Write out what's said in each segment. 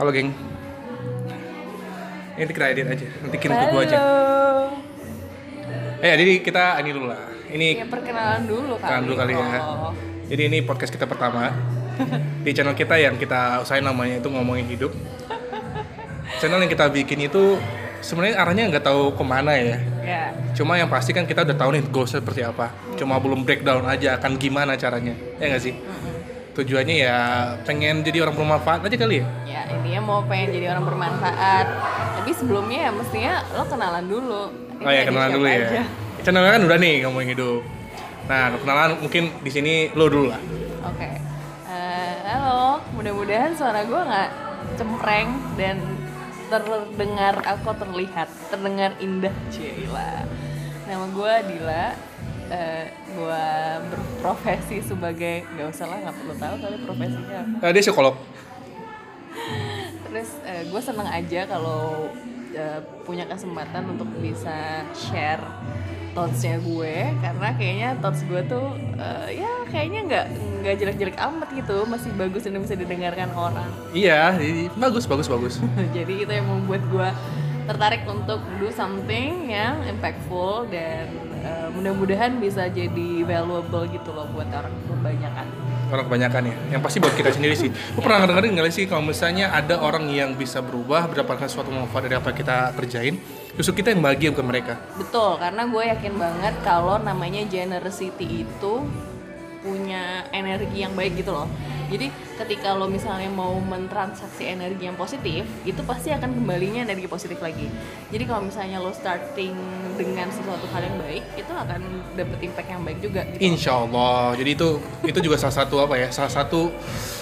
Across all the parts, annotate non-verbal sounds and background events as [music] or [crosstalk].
Halo geng. Ini kita edit aja, nanti kirim ke gua aja. Halo. Eh, jadi kita ini dulu lah. Ini Ya perkenalan dulu kali. Perkenalan dulu kali ya. Oh. jadi ini podcast kita pertama [laughs] di channel kita yang kita usahain namanya itu ngomongin hidup. Channel yang kita bikin itu sebenarnya arahnya nggak tahu ke mana ya. Ya. Cuma yang pasti kan kita udah tahu nih goalsnya seperti apa. Cuma belum breakdown aja akan gimana caranya. Ya nggak sih? Tujuannya ya pengen jadi orang bermanfaat aja kali ya. Ya mau pengen jadi orang bermanfaat. Tapi sebelumnya ya mestinya lo kenalan dulu. Oh ya Ini kenalan dulu ya. aja. Channelnya kan udah nih ngomongin hidup. Nah kenalan mungkin di sini lo dulu lah. Oke. Eh, halo. Mudah-mudahan suara gue nggak cempreng dan terdengar aku terlihat terdengar indah Cila. Nama gue Dila. Eh, gue berprofesi sebagai nggak usah lah nggak perlu tahu kali profesinya apa. Nah, dia psikolog. Terus gue seneng aja kalau eh, punya kesempatan untuk bisa share thoughtsnya gue. Karena kayaknya thoughts gue tuh eh, ya kayaknya nggak nggak jelek-jelek amat gitu. Masih bagus dan bisa didengarkan orang. Iya, bagus bagus bagus. [laughs] jadi itu yang membuat gue tertarik untuk do something yang impactful dan eh, mudah-mudahan bisa jadi valuable gitu loh buat orang kebanyakan Orang kebanyakan ya. Yang pasti buat kita sendiri sih. Lu pernah dengerin nggak sih kalau misalnya ada orang yang bisa berubah mendapatkan suatu manfaat dari apa kita kerjain, justru kita yang bahagia bukan mereka. Betul, karena gue yakin banget kalau namanya generosity itu punya energi yang baik gitu loh. Jadi ketika lo misalnya mau mentransaksi energi yang positif, itu pasti akan kembalinya energi positif lagi. Jadi kalau misalnya lo starting dengan sesuatu hal yang baik, itu akan dapet impact yang baik juga gitu. Insya Allah. Jadi itu itu juga salah satu apa ya? Salah satu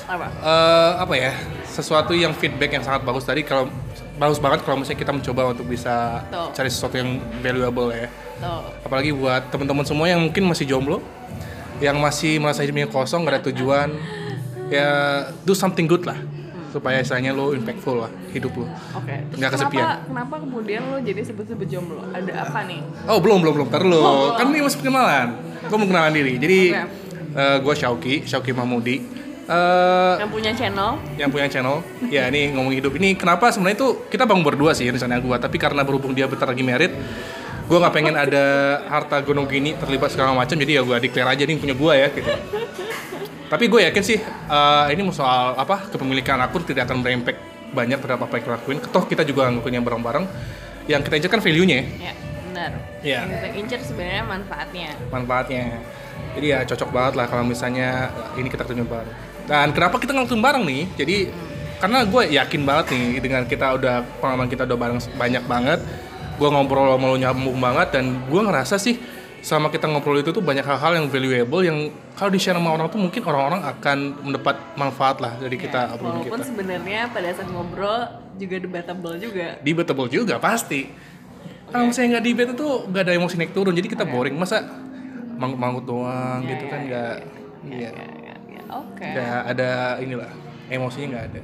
Apa? eh, apa ya? Sesuatu yang feedback yang sangat bagus tadi kalau bagus banget kalau misalnya kita mencoba untuk bisa Betul. cari sesuatu yang valuable ya. Tuh. apalagi buat teman-teman semua yang mungkin masih jomblo yang masih merasa hidupnya kosong gak ada tujuan ya do something good lah supaya istilahnya lo impactful lah hidup lo Oke. Terus Nggak kesepian. Kenapa, kenapa kemudian lo jadi sebut-sebut jomblo? Ada apa nih? oh belum belum belum ntar lo Oh, kan ini masih perkenalan gue mau kenalan diri jadi Oke. gue Shauki Shauki Mahmudi Eh, Yang punya channel? yang punya channel ya ini ngomong hidup ini kenapa sebenarnya itu kita bangun berdua sih rencananya gue tapi karena berhubung dia bentar lagi merit gue nggak pengen ada harta gunung gini terlibat segala macam jadi ya gue declare aja nih punya gue ya gitu tapi gue yakin sih eh, ini soal apa kepemilikan akun tidak akan berimpact banyak terhadap apa yang kita lakuin. Toh kita juga ngelakuinnya bareng-bareng. Yang kita incar kan value-nya ya, Ya, benar. Iya. Yang kita incer sebenarnya manfaatnya. manfaatnya. Jadi ya cocok banget lah kalau misalnya ini kita kerjain bareng. Dan kenapa kita ngelakuin bareng nih? Jadi karena gue yakin banget nih dengan kita udah pengalaman kita udah bareng banyak banget gue ngobrol sama lo nyambung banget dan gue ngerasa sih selama kita ngobrol itu tuh banyak hal-hal yang valuable yang kalau di share sama orang tuh mungkin orang-orang akan mendapat manfaat lah dari kita Ya, obrolan walaupun kita sebenarnya pada saat ngobrol juga debatable juga. debatable juga pasti kalau misalnya nggak debate itu nggak ada emosi naik turun jadi kita Oke. boring masa manggut-manggut doang Ya, gitu ya, kan ya, nggak Ya, iya ya, ya, ya. Oke. nggak ada inilah emosinya nggak ada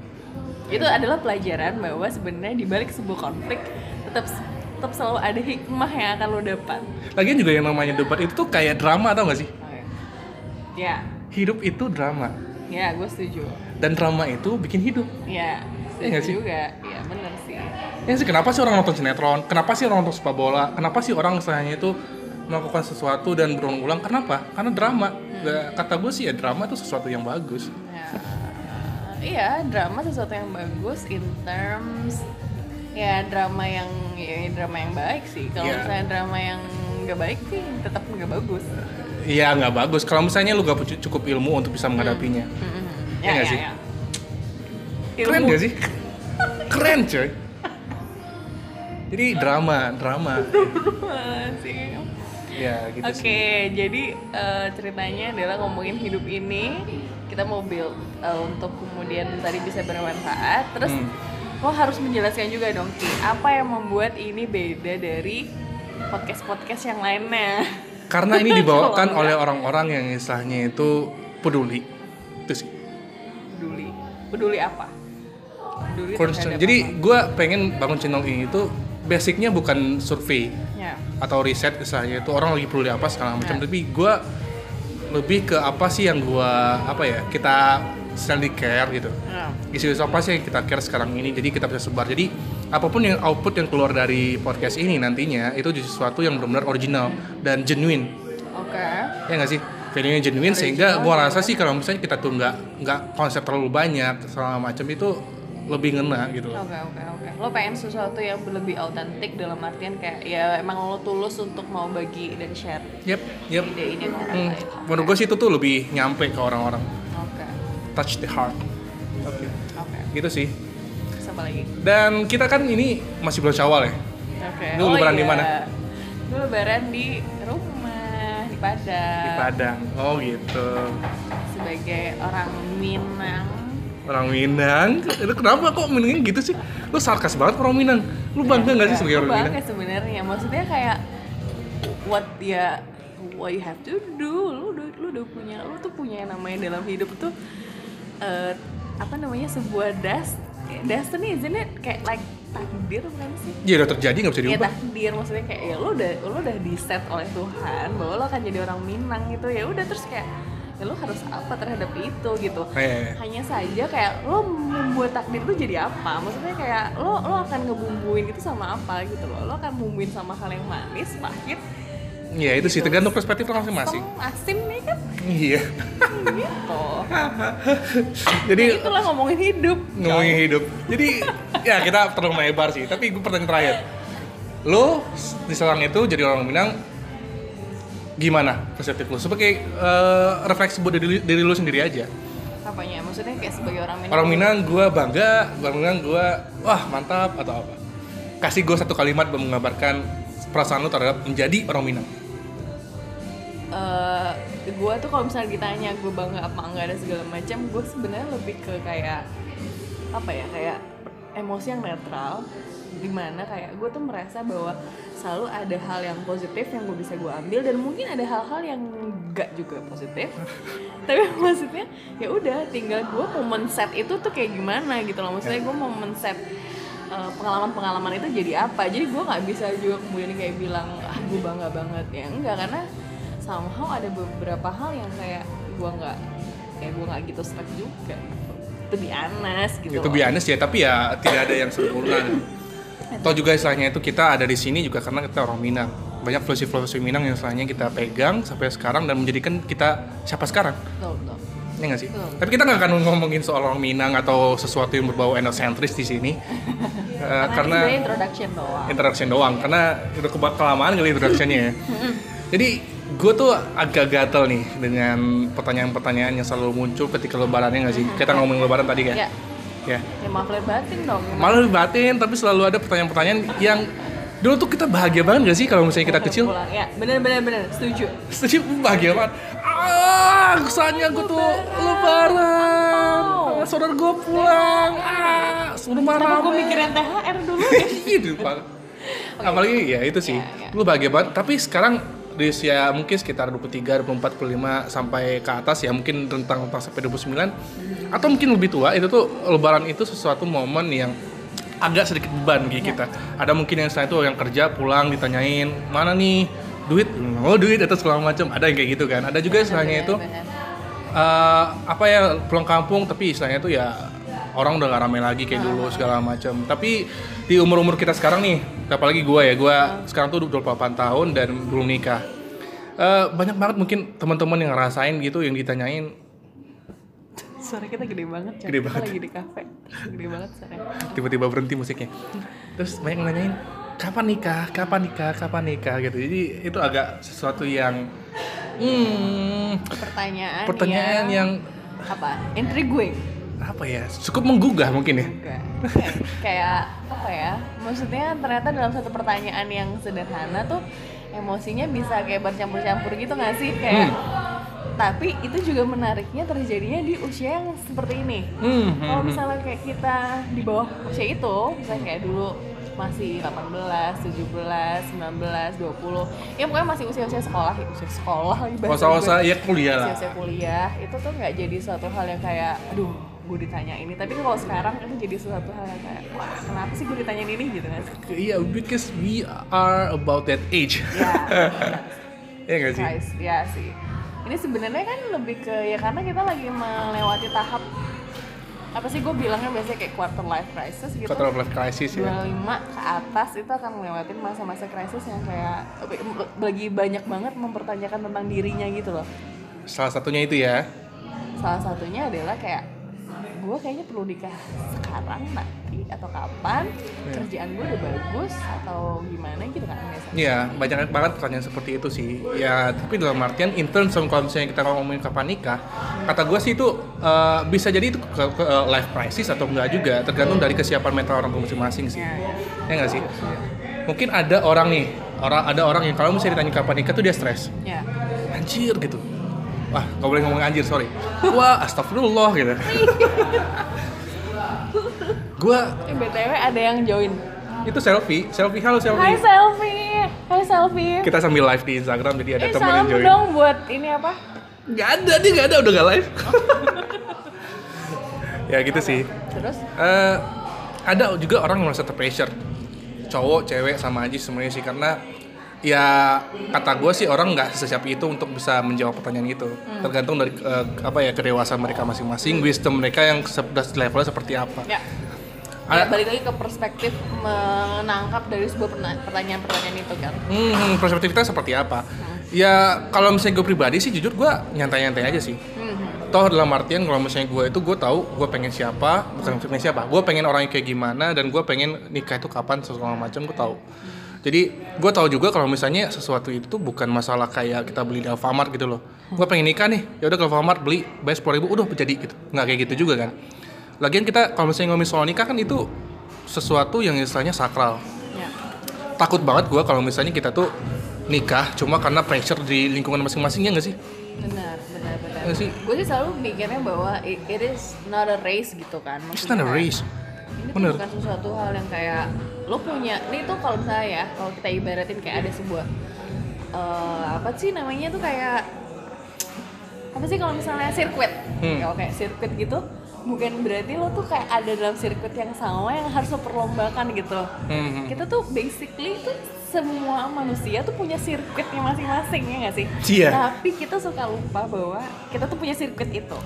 Itu adalah pelajaran bahwa sebenarnya di balik sebuah konflik tetap tetap selalu ada hikmah yang akan lo dapat. lagian juga yang namanya debat itu tuh kayak drama tau gak sih? Ya, hidup itu drama. Ya gue setuju. dan drama itu bikin hidup. Ya, Iya nggak setuju sih? juga. Ya benar sih. ya sih? Kenapa sih orang nonton sinetron? Kenapa sih orang nonton sepak bola? Kenapa sih orang istilahnya itu melakukan sesuatu dan berulang-ulang? Kenapa? Karena drama. Nggak- kata gue sih ya drama itu sesuatu yang bagus. Ya, iya drama sesuatu yang bagus in terms ya drama yang ya drama yang baik sih. Kalau Iya. misalnya drama yang nggak baik sih tetap nggak bagus. Iya nggak bagus kalau misalnya lu gak cukup ilmu untuk bisa menghadapinya Mm-mm. Iya nggak sih? keren Ilmu. gak sih keren coy jadi drama [laughs] drama sih. ya gitu Oke, sih jadi eh, ceritanya adalah ngomongin hidup ini kita mau build eh, untuk kemudian tadi bisa bermanfaat. Terus Hmm. Lo harus menjelaskan juga dong Ki, apa yang membuat ini beda dari podcast-podcast yang lainnya? karena ini [laughs] dibawakan oleh orang-orang yang istilahnya itu peduli. Itu sih. Peduli, peduli apa? Peduli jadi gue pengen bangun channel ini itu basicnya bukan survei ya, atau riset istilahnya itu orang lagi peduli apa segala macam. Ya. tapi gue lebih ke apa sih yang gue apa ya kita selalu care gitu. Nah, isu-isu apa sih yang kita care sekarang ini jadi kita bisa sebar. Jadi apa pun yang output yang keluar dari podcast ini nantinya itu jadi sesuatu yang benar-benar original dan genuine. Oke. Ya nggak sih? Value-nya genuine sehingga gua rasa sih kalau misalnya kita tuh nggak nggak konsep terlalu banyak segala macam itu lebih ngena gitu. Oke oke oke. Lo pengen sesuatu yang lebih autentik dalam artian kayak ya emang lo tulus untuk mau bagi dan share Yep, yep. ide ini ke orang Hmm, lain. menurut gue sih itu tuh lebih nyampe ke orang-orang Oke touch the heart oke oke. gitu sih Sama lagi. dan kita kan ini masih bulan syawal ya Oke. Lu lebaran di mana? Gue lebaran di rumah di Padang. di Padang oh gitu Sebagai orang Minang. Orang Minang? Itu kenapa kok Minangnya gitu sih? Lu sarkas banget orang Minang. Lu bangga nggak sih sebagai orang Minang? bangga sebenarnya. Maksudnya kayak what dia what you have to do. Lu udah lu udah punya lu tuh punya yang namanya dalam hidup tuh eh, apa namanya sebuah das destiny isn't it? Kayak like takdir bukan sih? ya udah terjadi nggak bisa Ya diubah. takdir. Maksudnya kayak ya lu udah lu udah di set oleh Tuhan bahwa lo akan jadi orang Minang gitu. Ya udah terus kayak ya lo harus apa terhadap itu? gitu. Eh, hanya saja kayak lo membuat takdir itu jadi apa? Maksudnya kayak lo lo akan ngebumbuin itu sama apa gitu loh. Lo akan bumbuin sama hal yang manis pahit. Ya itu sih. Gitu. tergantung perspektif orang masing-masing. asin nih kan? Iya. Gitu. [laughs] Jadi itulah ngomongin hidup. Ngomongin hidup. Jadi [laughs] ya kita terlalu melebar sih. Tapi gue pertanyaan terakhir. Lo di sekarang itu jadi orang Minang gimana perspektif lo sebagai eh, refleksi buat diri, diri lo sendiri aja. Apanya? Maksudnya kayak sebagai orang Minang orang Minang gue bangga orang Minang gue wah mantap atau apa. Kasih gue satu kalimat buat menggambarkan perasaan lo terhadap menjadi orang Minang. Eh gue tuh kalau misalnya ditanya gue bangga apa enggak ada segala macam gue sebenarnya lebih ke kayak apa ya kayak emosi yang netral di mana kayak gue tuh merasa bahwa selalu ada hal yang positif yang gue bisa gue ambil dan mungkin ada hal-hal yang enggak juga positif. [laughs] Tapi maksudnya ya udah tinggal gue mau men-set itu tuh kayak gimana gitu loh. Maksudnya gue mau men-set uh, pengalaman-pengalaman itu jadi apa? Jadi gue nggak bisa juga kemudian kayak bilang ah gue bangga banget. Ya enggak karena somehow ada beberapa hal yang kayak gue nggak kayak gue nggak gitu serak juga. To be honest gitu itu loh. biasa ya tapi ya tidak ada yang sempurna Toh juga istilahnya itu kita ada di sini juga karena kita orang Minang. Banyak filosofi-filosofi Minang yang istilahnya kita pegang sampai sekarang dan menjadikan kita siapa sekarang. Betul betul. Ya nggak sih? Betul. Tapi kita nggak akan ngomongin soal orang Minang atau sesuatu yang berbau etnosentris di sini. [laughs] Eh, karena, karena introduction doang. Introduction doang karena keba- kelamaan kali introductionnya ya. [laughs] Jadi gue tuh agak gatel nih dengan pertanyaan-pertanyaan yang selalu muncul ketika lebarannya nggak sih? Kita ngomongin lebaran tadi kan? Ya ya. Ya maaf lahir batin dong gimana? malah batin tapi selalu ada pertanyaan-pertanyaan yang dulu tuh kita bahagia banget gak sih kalau misalnya kita kecil? pulang. Ya bener bener bener. Setuju. Setuju [laughs] bahagia banget. Ah kesannya gue tuh lebaran. Wow. saudara gue pulang. Ah rumah Kenapa gue mikirin THR dulu. [laughs] Ya? gitu Pak. [laughs] apalagi ya itu sih. Ya, ya. lu bahagia banget. Tapi sekarang di usia mungkin sekitar 23, 24, 25 sampai ke atas ya mungkin rentang rentang sampai 29 atau mungkin lebih tua itu tuh lebaran itu sesuatu momen yang agak sedikit beban Ya. gitu kita. Ada mungkin yang setelah itu yang kerja pulang ditanyain mana nih duit? Oh duit atau segala macam. Ada yang kayak gitu kan. Ada juga istilahnya itu eh, apa ya pulang kampung tapi istilahnya itu ya orang udah gak ramai lagi kayak dulu segala macam. Tapi di umur umur kita sekarang nih apalagi gue ya gue sekarang tuh 28 tahun dan belum nikah Eh, banyak banget mungkin teman-teman yang ngerasain gitu yang ditanyain Suara kita gede banget. Gede Kita banget. lagi di kafe. Gede banget suaranya. tiba-tiba berhenti musiknya terus banyak yang nanyain kapan nikah kapan nikah kapan nikah gitu jadi itu agak sesuatu yang hmm, Pertanyaan, pertanyaan yang apa? Intriguing. Apa ya cukup menggugah mungkin ya Enggak. [laughs] Kayak, apa ya? Maksudnya ternyata dalam satu pertanyaan yang sederhana tuh emosinya bisa kayak bercampur-campur gitu nggak sih? Kayak tapi itu juga menariknya terjadinya di usia yang seperti ini. Hmm, Kalau hmm, misalnya kayak kita di bawah usia itu, misalnya kayak dulu masih 18, 17, 19, 20 Ya pokoknya masih usia-usia sekolah, usia sekolah lagi bahasa gue. ya kuliah lah Usia-usia kuliah, itu tuh nggak jadi suatu hal yang kayak Aduh, gue ditanya ini. Tapi kalau sekarang itu jadi suatu hal yang kayak Wah, kenapa sih gue ditanyain ini? Gitu kan. Iya, because we are about that age. Ya, [laughs] Iya. Nggak sih? ya sih. Ini sebenarnya kan lebih ke ya karena kita lagi melewati tahap apa sih gue bilangnya biasanya kayak quarter life crisis gitu. Quarter life crisis ya. 25 ke atas itu akan ngelewatin masa-masa krisis yang kayak lagi banyak banget mempertanyakan tentang dirinya gitu loh. Salah satunya itu ya. Salah satunya adalah kayak gue kayaknya perlu nikah sekarang nanti atau kapan kerjaan gue udah bagus atau gimana gitu kan biasanya Iya, banyak banget pertanyaan seperti itu sih. Ya, tapi dalam artian in terms of kalau misalnya kita ngomongin kapan nikah, kata gue sih itu eh, bisa jadi itu ke, ke, eh, life crisis atau enggak juga, tergantung dari kesiapan mental orang masing-masing sih. Ya, ya. Ya enggak sih? Mungkin ada orang nih, orang ada orang yang kalau misalnya ditanya kapan nikah tuh dia stres. ya Anjir gitu. Wah, gak boleh ngomong anjir, sorry. Wah, astagfirullah gitu. gua Eh, btw ada yang join. Itu selfie, selfie halo Hai selfie. selfie Hai selfie. Kita sambil live di Instagram jadi ada Eh temen yang join. dong buat ini apa? Gak ada, dia gak ada, udah gak live. [laughs] Ya gitu sih. Terus? Eh, Ada juga orang yang merasa terpressure. Cowok, cewek, sama aja semuanya sih Karena ya kata gue sih orang nggak sesiap itu untuk bisa menjawab pertanyaan itu tergantung dari eh, apa ya kedewasaan mereka masing-masing wisdom mereka yang se- levelnya seperti apa ya Ada- Ya, balik lagi ke perspektif menangkap dari sebuah pertanyaan-pertanyaan itu kan Hmm, perspektif kita seperti apa? Ya kalau misalnya gue pribadi sih jujur gue nyantai-nyantai aja sih. Mhm. Toh dalam artian kalau misalnya gue itu gue tahu gue pengen siapa, bukan pengen siapa. Gue pengen orang yang kayak gimana dan gue pengen nikah itu kapan segala macam gue tahu. Jadi gue tahu juga kalau misalnya sesuatu itu tuh bukan masalah kayak kita beli di Alfamart gitu loh. Gue pengen nikah nih, ya udah ke Alfamart beli bayar sepuluh ribu, udah jadi gitu. Nggak kayak gitu juga kan. Lagian kita kalau misalnya ngomongin soal nikah kan itu sesuatu yang istilahnya sakral ya takut banget gue kalau misalnya kita tuh nikah cuma karena pressure di lingkungan masing-masing ya nggak sih? benar benar benar sih. gue sih selalu mikirnya bahwa it, it is not a race gitu kan It's not a Maksudnya race. ini Bener. bukan sesuatu hal yang kayak lo punya ini tuh kalau misalnya ya kalau kita ibaratin kayak ada sebuah eh, apa sih namanya tuh kayak apa sih kalau misalnya sirkuit Hmm. kalau kayak sirkuit gitu bukan berarti lo tuh kayak ada dalam sirkuit yang sama yang harus lo perlombakan gitu Hmm. kita tuh basically tuh semua manusia tuh punya sirkuitnya masing-masing ya nggak sih? Iya. Tapi kita suka lupa bahwa kita tuh punya sirkuit itu.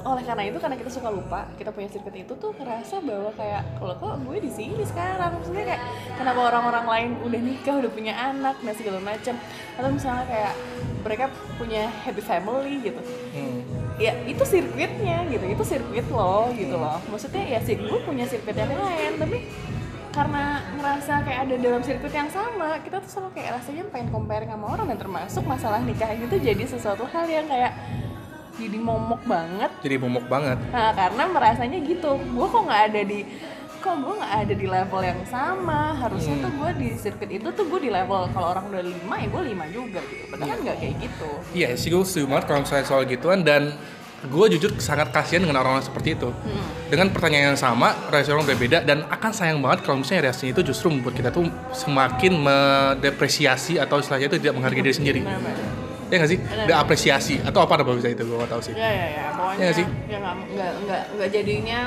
Oleh karena itu karena kita suka lupa kita punya sirkuit itu tuh ngerasa bahwa kayak kalau kok gue di sini sekarang? Maksudnya kayak kenapa orang-orang lain udah nikah udah punya anak dan segala macam. Atau misalnya kayak mereka punya happy family gitu. Hmm. ya itu sirkuitnya gitu itu sirkuit lo gitu loh. Maksudnya ya sih gue punya sirkuit yang lain tapi karena ngerasa kayak ada dalam sirkuit yang sama kita tuh selalu kayak rasanya pengen compare sama orang dan termasuk masalah nikah itu jadi sesuatu hal yang kayak jadi momok banget. Jadi momok banget. nah karena merasanya gitu. Gue kok nggak ada di kok gue nggak ada di level yang sama. Harusnya Hmm. tuh gue di sirkuit itu tuh gue di level kalau orang udah lima ya gue lima juga gitu. Padahal kan nggak kayak gitu. Iya sih gue setuju banget kalau misalnya soal gituan. Dan gue jujur sangat kasihan dengan orang-orang seperti itu. Dengan pertanyaan yang sama, reaksi orang berbeda. Dan akan sayang banget kalau misalnya reaksinya itu justru membuat kita tuh semakin mendepresiasi atau istilahnya itu tidak menghargai diri sendiri. Ya nggak sih? Ada apresiasi atau apa ada bisa itu gue gak tahu sih. ya ya ya pokoknya Iya nggak sih? ya nggak nggak nggak nggak jadinya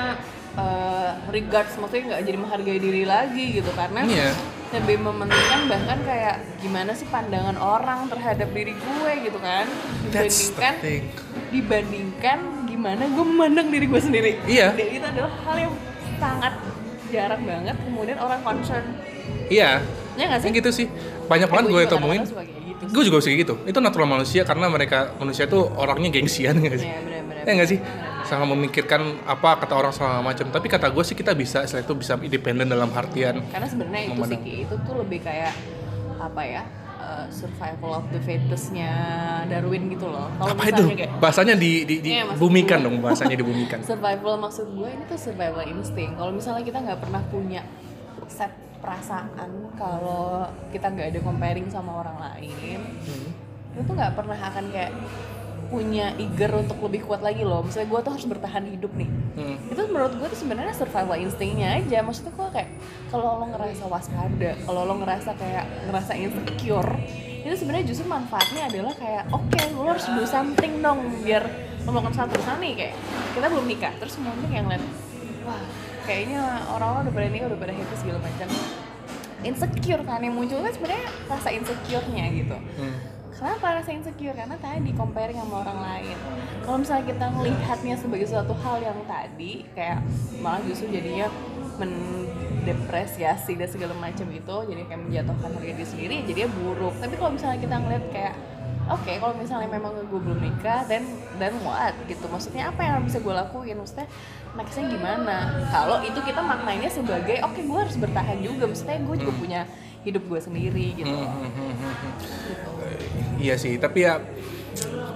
eh, regards maksudnya nggak jadi menghargai diri lagi gitu karena Iya. lebih mementingkan bahkan kayak gimana sih pandangan orang terhadap diri gue gitu kan dibandingkan dibandingkan gimana gue memandang diri gue sendiri Iya. Dan itu adalah hal yang sangat jarang banget kemudian orang concern Iya. ya nggak sih Yang gitu sih. Banyak banget Eh, gue temuin. kadang-kadang suka kayak gitu Gue juga bisa kayak gitu. Itu natural manusia karena mereka manusia tuh orangnya gengsian nggak sih? ya benar-benar Ya nggak sih? Sama memikirkan apa kata orang segala macam. Tapi kata gue sih kita bisa setelah itu bisa independen dalam artian. karena sebenarnya itu sih itu tuh lebih kayak apa ya uh, survival of the fittest-nya Darwin gitu loh kalau Apa itu? kayak Bahasanya di, di, Iya, maksud dibumikan gue. dong bahasanya dibumikan. [laughs] survival maksud gue ini tuh survival instinct kalau misalnya kita nggak pernah punya set perasaan kalau kita nggak ada comparing sama orang lain Hmm. itu tuh nggak pernah akan kayak punya eager untuk lebih kuat lagi loh misalnya gue tuh harus bertahan hidup nih Hmm. itu menurut gue tuh sebenarnya survival instingnya aja maksudnya gue kayak kalau lo ngerasa waspada kalau lo ngerasa kayak ngerasa insecure itu sebenarnya justru manfaatnya adalah kayak oke lo harus do something dong biar lo melakukan satu misalnya nih kayak kita belum nikah terus mungkin yang ngeliat wah kayaknya orang-orang udah pada nikah udah pada happy segala macam. Insecure kan yang muncul kan sebenarnya rasa insecure-nya gitu. Hmm. kenapa rasa insecure? Karena tadi comparing sama orang lain. Kalau misalnya kita melihatnya sebagai suatu hal yang tadi kayak malah justru jadinya mendepresiasi dan segala macam itu jadi kayak menjatuhkan harga diri sendiri jadinya buruk. Tapi kalau misalnya kita ngeliat kayak oke kalau misalnya memang gue belum nikah dan dan what? Gitu. Maksudnya apa yang bisa gue lakuin? Maksudnya nextnya gimana? Kalau itu kita maknanya sebagai oke gue harus bertahan juga. Maksudnya gue juga punya hidup gue sendiri gitu. Loh. Gitu. Iya sih, tapi ya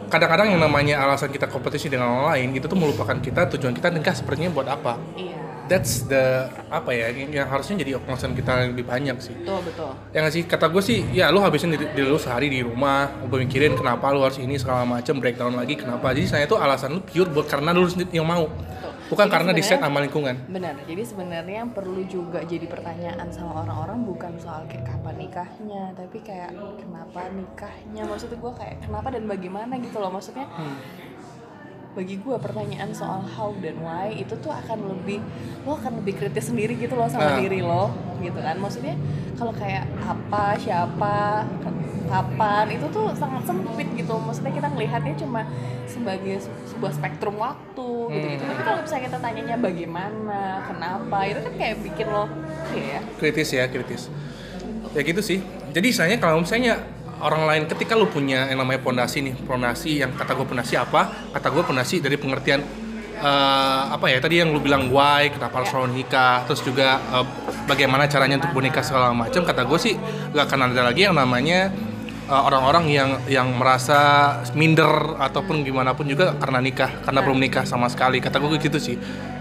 kadang-kadang yang namanya alasan kita kompetisi dengan orang lain itu tuh melupakan kita tujuan kita nikah sepertinya buat apa. iya That's the apa ya yang yang harusnya jadi alasan kita yang lebih banyak sih. betul betul Ya nggak sih kata gue sih ya lu habisin diri, diri lu sehari di rumah, lu mikirin kenapa lu harus ini segala macam breakdown lagi kenapa. Jadi saya itu alasan lu pure buat karena lu sendiri yang mau. betul Bukan Jadi karena di set sama lingkungan. benar jadi sebenarnya yang perlu juga jadi pertanyaan sama orang-orang bukan soal kayak kapan nikahnya tapi kayak kenapa nikahnya maksudnya gue kayak kenapa dan bagaimana gitu loh maksudnya bagi gue pertanyaan soal how dan why itu tuh akan lebih lo akan lebih kritis sendiri gitu loh sama Nah. diri lo gitu kan. Maksudnya kalau kayak apa siapa kapan itu tuh sangat sempit gitu. Maksudnya kita ngelihatnya cuma sebagai se- sebuah spektrum waktu gitu gitu tapi kalau misalnya kita tanyanya bagaimana kenapa itu kan kayak bikin lo ya kritis ya kritis. Ya gitu sih. Jadi misalnya kalau misalnya orang lain ketika lu punya yang namanya pondasi nih pondasi yang kata gue pondasi apa? Kata gue pondasi dari pengertian eh, apa ya tadi yang lu bilang why kenapa harus selalu nikah terus juga eh, bagaimana caranya untuk menikah segala macam kata gue sih gak akan ada lagi yang namanya eh, orang-orang yang yang merasa minder ataupun gimana pun juga karena nikah karena belum nikah sama sekali kata gue gitu sih.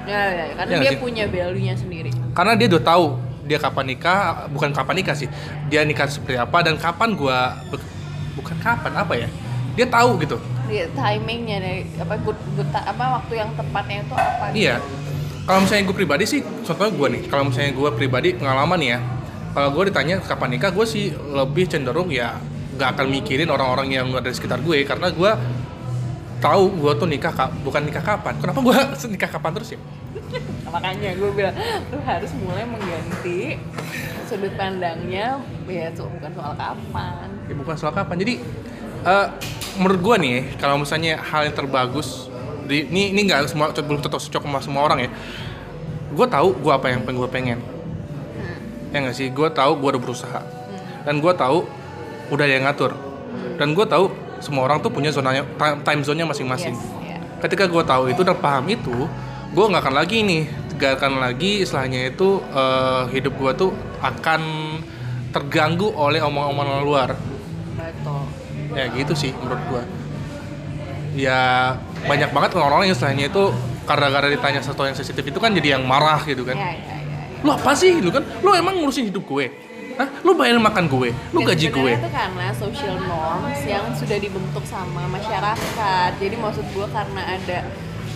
Ya, ya, karena Ya, dia sih. punya value-nya sendiri. Karena dia udah tahu dia kapan nikah bukan kapan nikah sih dia nikah seperti apa dan kapan gua bukan kapan apa ya dia tahu gitu. Dia timingnya dari apa good, good apa waktu yang tepatnya itu apa gitu. iya kalau misalnya gue pribadi sih contohnya gue nih kalau misalnya gue pribadi pengalaman ya kalau gue ditanya kapan nikah gue sih lebih cenderung ya nggak akan mikirin orang-orang yang ada di sekitar gue karena gue tahu gue tuh nikah ka- bukan nikah kapan. Kenapa gue [laughs] nikah kapan terus ya [laughs] makanya gue bilang lu harus mulai mengganti sudut pandangnya ya tuh bukan soal kapan Ya, bukan soal kapan. Jadi eh, menurut gua nih, kalau misalnya hal yang terbagus di ini ini nggak semua belum tentu cocok sama semua orang ya. Gua tahu gua apa yang pengen gua pengen. Ya nggak sih, gua tahu gua udah berusaha. Dan gua tahu udah ada yang ngatur. Dan gua tahu semua orang tuh punya zonanya time, time zone-nya masing-masing. yes ya. Ketika gua tahu itu dan paham itu, gua nggak akan lagi nih, nggak akan lagi istilahnya itu eh, hidup gua tuh akan terganggu oleh omong-omongan luar. Betul. Ya gitu sih menurut gua. Ya banyak banget orang-orang yang istilahnya itu gara-gara ditanya sesuatu yang sensitif itu kan jadi yang marah gitu kan. Ya ya ya, ya. lu apa sih? Lu kan lu emang ngurusin hidup gue? Hah? lu bayarin makan gue? Lu Dan gaji gue? itu karena social norms yang sudah dibentuk sama masyarakat. Jadi maksud gue karena ada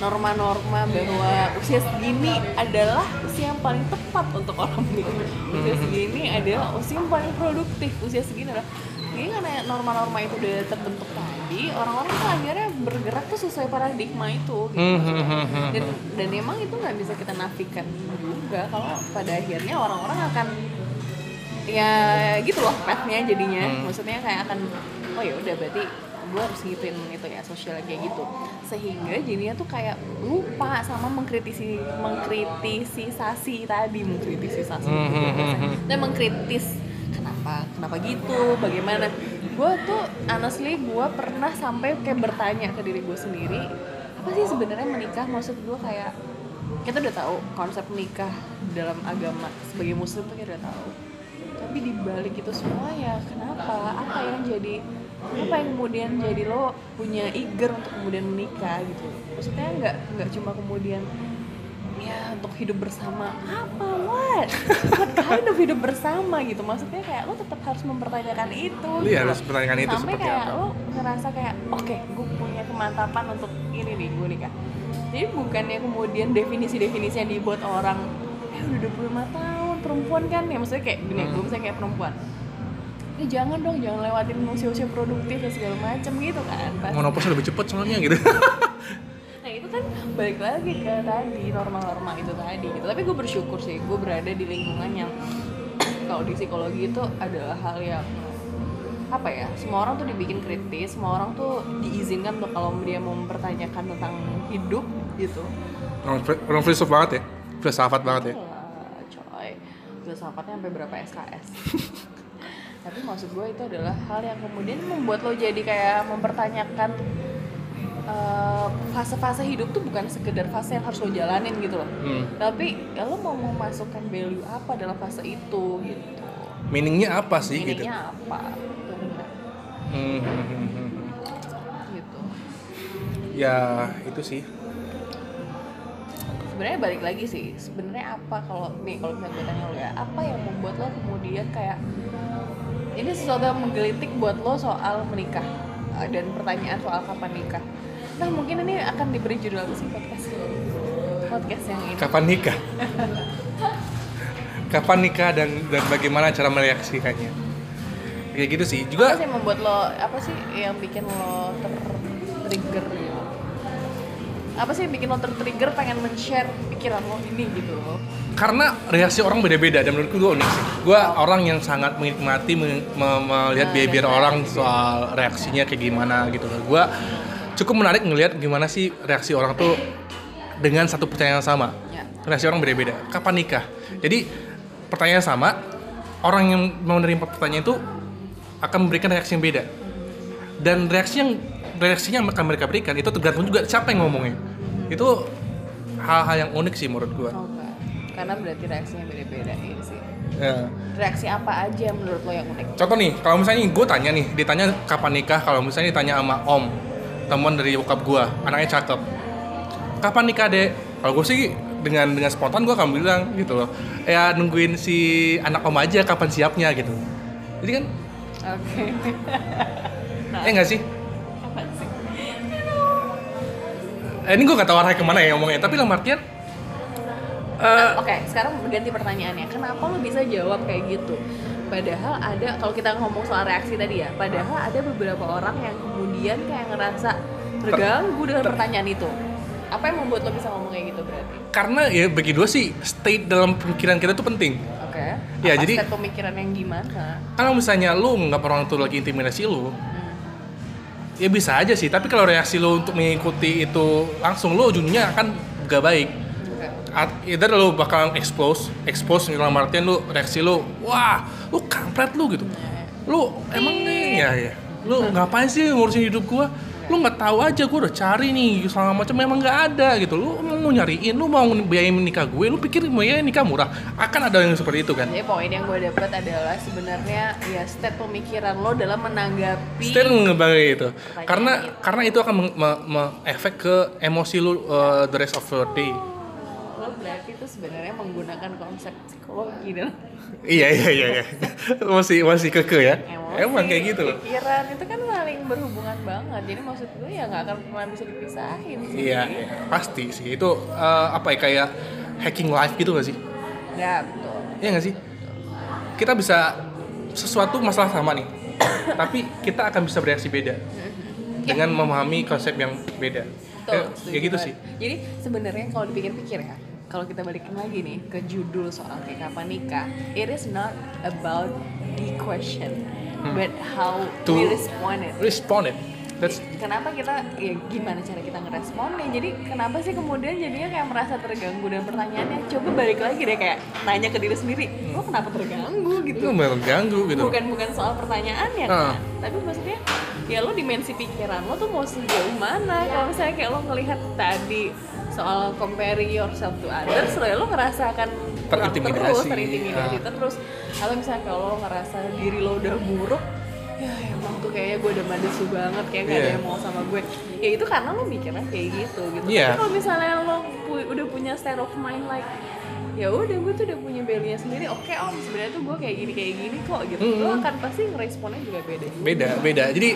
norma-norma bahwa usia segini adalah usia yang paling tepat untuk orang menikah. Usia segini adalah usia yang paling produktif. Usia segini adalah jadi karena norma-norma itu udah terbentuk tadi, orang-orang tuh akhirnya bergerak tuh sesuai paradigma itu. Gitu, Hmm, maksudnya. hmm, hmm, hmm, dan dan emang itu nggak bisa kita nafikan juga kalau pada akhirnya orang-orang akan ya gitu loh pathnya jadinya Hmm. maksudnya kayak akan oh ya udah berarti gue harus ngikutin itu ya sosial kayak gitu. Sehingga jadinya tuh kayak lupa sama mengkritisi mengkritisisasi tadi mengkritisisasi. Hmm, hmm, dan mengkritis kenapa kenapa gitu? Bagaimana? Gue tuh honestly gue pernah sampai kayak bertanya ke diri gue sendiri apa sih sebenarnya menikah? Maksud gue kayak kita udah tahu konsep menikah dalam agama sebagai muslim tuh kita udah tahu. Tapi di balik itu semua ya kenapa? Apa yang jadi apa yang kemudian jadi lo punya eager untuk kemudian menikah gitu? Maksudnya nggak nggak cuma kemudian ya untuk hidup bersama. Apa? What? What kind of hidup bersama gitu? Maksudnya kayak lo tetap harus mempertanyakan itu Iya, gitu. harus mempertanyakan itu sampai seperti kayak apa. lo ngerasa kayak oke gue punya kemantapan untuk ini nih gue nikah. Jadi bukannya kemudian definisi-definisi yang dibuat orang eh udah 25 tahun perempuan kan? Ya maksudnya kayak gini Hmm. gue misalnya kayak perempuan eh jangan dong jangan lewatin usia-usia produktif dan segala macam gitu kan Pasti monopause lebih cepet soalnya gitu. [laughs] Nah itu kan balik lagi ke tadi norma-norma itu tadi gitu. Tapi gue bersyukur sih gue berada di lingkungan yang [clears throat] kalau di psikologi itu adalah hal yang apa ya semua orang tuh dibikin kritis semua orang tuh diizinkan tuh kalau dia mau mempertanyakan tentang hidup gitu. Orang, filsuf banget ya, filsafat banget ya. Coy. Filsafatnya sampai berapa SKS [laughs] tapi maksud gue itu adalah hal yang kemudian membuat lo jadi kayak mempertanyakan eh, fase-fase hidup tuh bukan sekedar fase yang harus lo jalanin gitu loh Hmm. tapi ya lo mau memasukkan value apa dalam fase itu gitu Meaningnya apa sih gitu? ininya apa Itu bener. Hmm, hmm, hmm, hmm, hmm. gitu Ya itu sih. sebenarnya balik lagi sih sebenarnya apa kalau nih kalau misalnya gue tanya lo ya apa yang membuat lo kemudian kayak ini sesuatu yang menggelitik buat lo soal menikah eh, dan pertanyaan soal kapan nikah nah mungkin ini akan diberi judul apa sih podcast podcast yang ini Kapan nikah? Kapan nikah dan dan bagaimana cara mereaksikannya? Kayak gitu sih. apa Juga sih yang membuat lo apa sih yang bikin lo ter-trigger gitu apa sih yang bikin lo ter-trigger pengen men-share pikiran lo ini gitu loh karena reaksi orang beda-beda dan menurutku gue unik sih. Gue orang yang sangat menikmati me- me- melihat Nah, behavior dan orang reaksi. soal reaksinya kayak gimana gitu loh. Gue cukup menarik ngelihat gimana sih reaksi orang tuh dengan satu pertanyaan yang sama. ya Reaksi orang beda-beda. Kapan nikah? Jadi pertanyaan sama, orang yang mau menerima pertanyaan itu akan memberikan reaksi yang beda. Dan reaksi yang reaksinya yang akan mereka berikan itu tergantung juga siapa yang ngomongnya. Itu hal-hal yang unik sih menurut gue. oh karena berarti reaksinya beda-beda ini sih Ya. reaksi apa aja menurut lo yang unik Contoh nih, kalau misalnya gue tanya nih, ditanya kapan nikah, kalau misalnya ditanya sama om, teman dari bokap gue, anaknya cakep, kapan nikah dek? Kalau gue sih dengan dengan spontan gue akan bilang gitu loh, ya nungguin si anak om aja kapan siapnya gitu. Jadi kan, oke [laughs] nah eh nggak sih? Eh, ini gue gak tau arahnya ke mana ya ngomongnya, tapi dalam artian, eh, Oke, sekarang berganti pertanyaannya. Kenapa lo bisa jawab kayak gitu? Padahal ada, kalau kita ngomong soal reaksi tadi ya, padahal ada beberapa orang yang kemudian kayak ngerasa terganggu dengan pertanyaan itu. Apa yang membuat lo bisa ngomong kayak gitu berarti? karena ya bagi dua sih state dalam pemikiran kita tuh penting. Oke. Ya, Apa jadi- state pemikiran yang gimana? Kalau misalnya lu nggak orang tuh lagi intimidasi lu, Hmm. Ya bisa aja sih. Tapi kalau reaksi lo untuk mengikuti itu langsung lo ujungnya akan gak baik. At- either lo bakal expose expose dalam artian lo reaksi lo wah lo kampret lo gitu. Lo emang nih ya ya. Lo ngapain sih ngurusin hidup gua lo nggak tahu aja gua udah cari nih selama macam memang nggak ada gitu. Lo mau nyariin lo mau biayain nikah gue lo pikir biayain nikah murah? Akan ada yang seperti itu kan? Jadi poin yang gue dapat adalah sebenarnya ya state pemikiran lo dalam menanggapi Still ngebangun itu. karena itu. karena itu akan me- me- efek ke emosi lu uh, the rest of your day berarti itu sebenarnya menggunakan konsep psikologi dan iya iya iya iya. Masih masih keke ya? Emosi, emang kayak gitu. loh pikiran itu kan saling berhubungan banget. Jadi maksud gue ya nggak akan pernah bisa dipisahin sih. Iya iya, pasti sih. Itu uh, apa ya kayak hacking life gitu gak sih? Ya betul. Iya gak sih? Kita bisa sesuatu masalah sama nih [coughs] tapi kita akan bisa bereaksi beda dengan memahami konsep yang beda. Betul ya, setuju ya gitu sih. jadi sebenarnya kalau dipikir-pikir ya kalau kita balikin lagi nih ke judul soal kayak kapan nikah it is not about the question but how Hmm. To- we respond it. respond it. That's kenapa kita ya gimana cara kita ngeresponnya? Jadi kenapa sih kemudian jadinya kayak merasa terganggu? Dan pertanyaannya coba balik lagi deh kayak nanya ke diri sendiri lo kenapa terganggu? gitu. Itu mengganggu gitu. Bukan bukan soal pertanyaannya Ah. kan tapi maksudnya ya lo dimensi pikiran lo tuh mau sejauh mana? Kalau misalnya kayak lo ngelihat tadi soal comparing yourself to others lo ya lo ngerasa akan Terintimidasi. terus terintimidasi Ah. terus atau misalnya kalau lo ngerasa diri lo udah buruk ya emang tuh kayaknya gue udah madesu banget kayak gak ada Iya. yang mau sama gue ya itu karena lo mikirnya kayak gitu gitu Iya. tapi kalau misalnya lo pu- udah punya state of mind like ya udah gue tuh udah punya value sendiri oke om sebenarnya tuh gue kayak gini kayak gini kok gitu lo Mm-mm. akan pasti ngeresponnya juga beda juga. beda beda jadi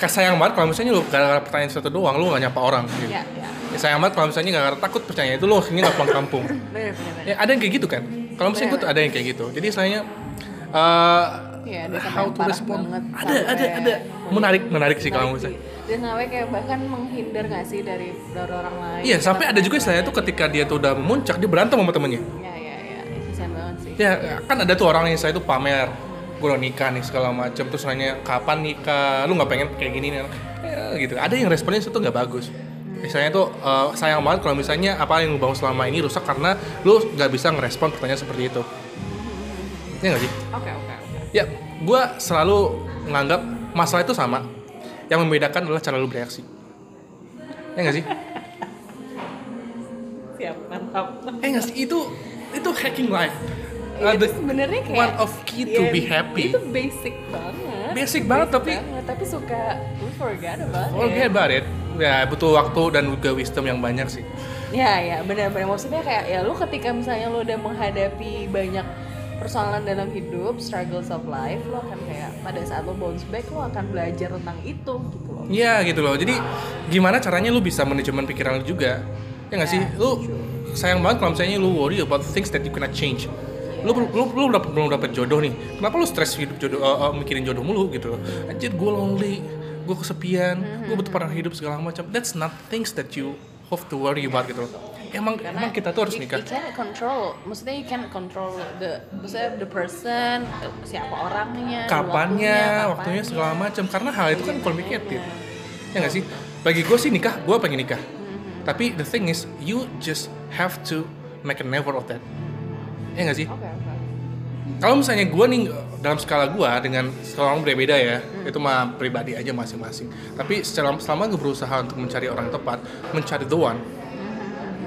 sayang banget kalau misalnya lu gara-gara pertanyaan satu doang lu gak nyapa orang gitu. ya ya Ya, sayang banget kalau misalnya gara-gara takut percaya itu lu akhirnya gak pulang kampung. [laughs] Bener bener bener. Ya ada yang kayak gitu kan? Kalau misalnya gue tuh ada yang kayak gitu. Jadi istilahnya uh, Iya, ada how to respond. banget, ada ada ada. Menarik menarik sih kalau misalnya. dan sampai kayak bahkan menghindar gak sih dari dari orang lain? Iya sampai ada juga istilahnya tuh ketika dia tuh udah memuncak dia berantem sama temennya. Ya ya ya kasihan banget sih. Ya kan ada tuh orang yang saya tuh pamer. Gue udah nikah nih segala macam terus nanya kapan nikah? Lu nggak pengen kayak gini nih? Ya, gitu. Ada yang responnya itu nggak bagus misalnya tuh eh, sayang banget kalau misalnya apa yang lu bangun selama ini rusak karena lu nggak bisa ngerespon pertanyaan seperti itu. Ya nggak sih? Oke oke oke. Ya gue selalu menganggap masalah itu sama. Yang membedakan adalah cara lu bereaksi. Ya nggak sih? [laughs] Siap mantap. Eh nggak sih? Itu itu hacking life. Uh, sebenarnya kayak one of key to ya, be happy. itu basic banget Basic banget, tapi- banget, tapi suka we forget about Forget it about it. Ya butuh waktu dan juga wisdom yang banyak sih. ya ya benar-benar maksudnya kayak ya lu ketika misalnya lu udah menghadapi banyak persoalan dalam hidup struggles of life lu akan kayak pada saat lu bounce back lu akan belajar tentang itu gitu loh Iya gitu loh. Jadi gimana caranya lu bisa manajemen pikiran lu juga? Ya nggak sih? Ya, Lu sayang banget kalau misalnya lu worry about things that you cannot change. Lu, lu, lu, dapet, belum dapet jodoh nih. Kenapa lu stres hidup jodoh, uh, uh, mikirin jodoh mulu gitu loh? Anjir gue lonely, gue kesepian, gue butuh partner hidup segala macam. That's not things that you have to worry about gitu loh. Emang emang kita tuh harus nikah. you can't control maksudnya you can't control the maksudnya the person siapa orangnya kapannya, waktunya, segala macam. Karena hal itu kan complicated. Ya nggak sih? Bagi gue sih nikah, gue pengen nikah. Tapi the thing is, you just have to make a never of that. Ya nggak sih? oke Kalau misalnya gue nih dalam skala gue dengan skala orang berbeda ya, itu mah pribadi aja masing-masing. Tapi secara selama gue berusaha untuk mencari orang tepat, mencari the one.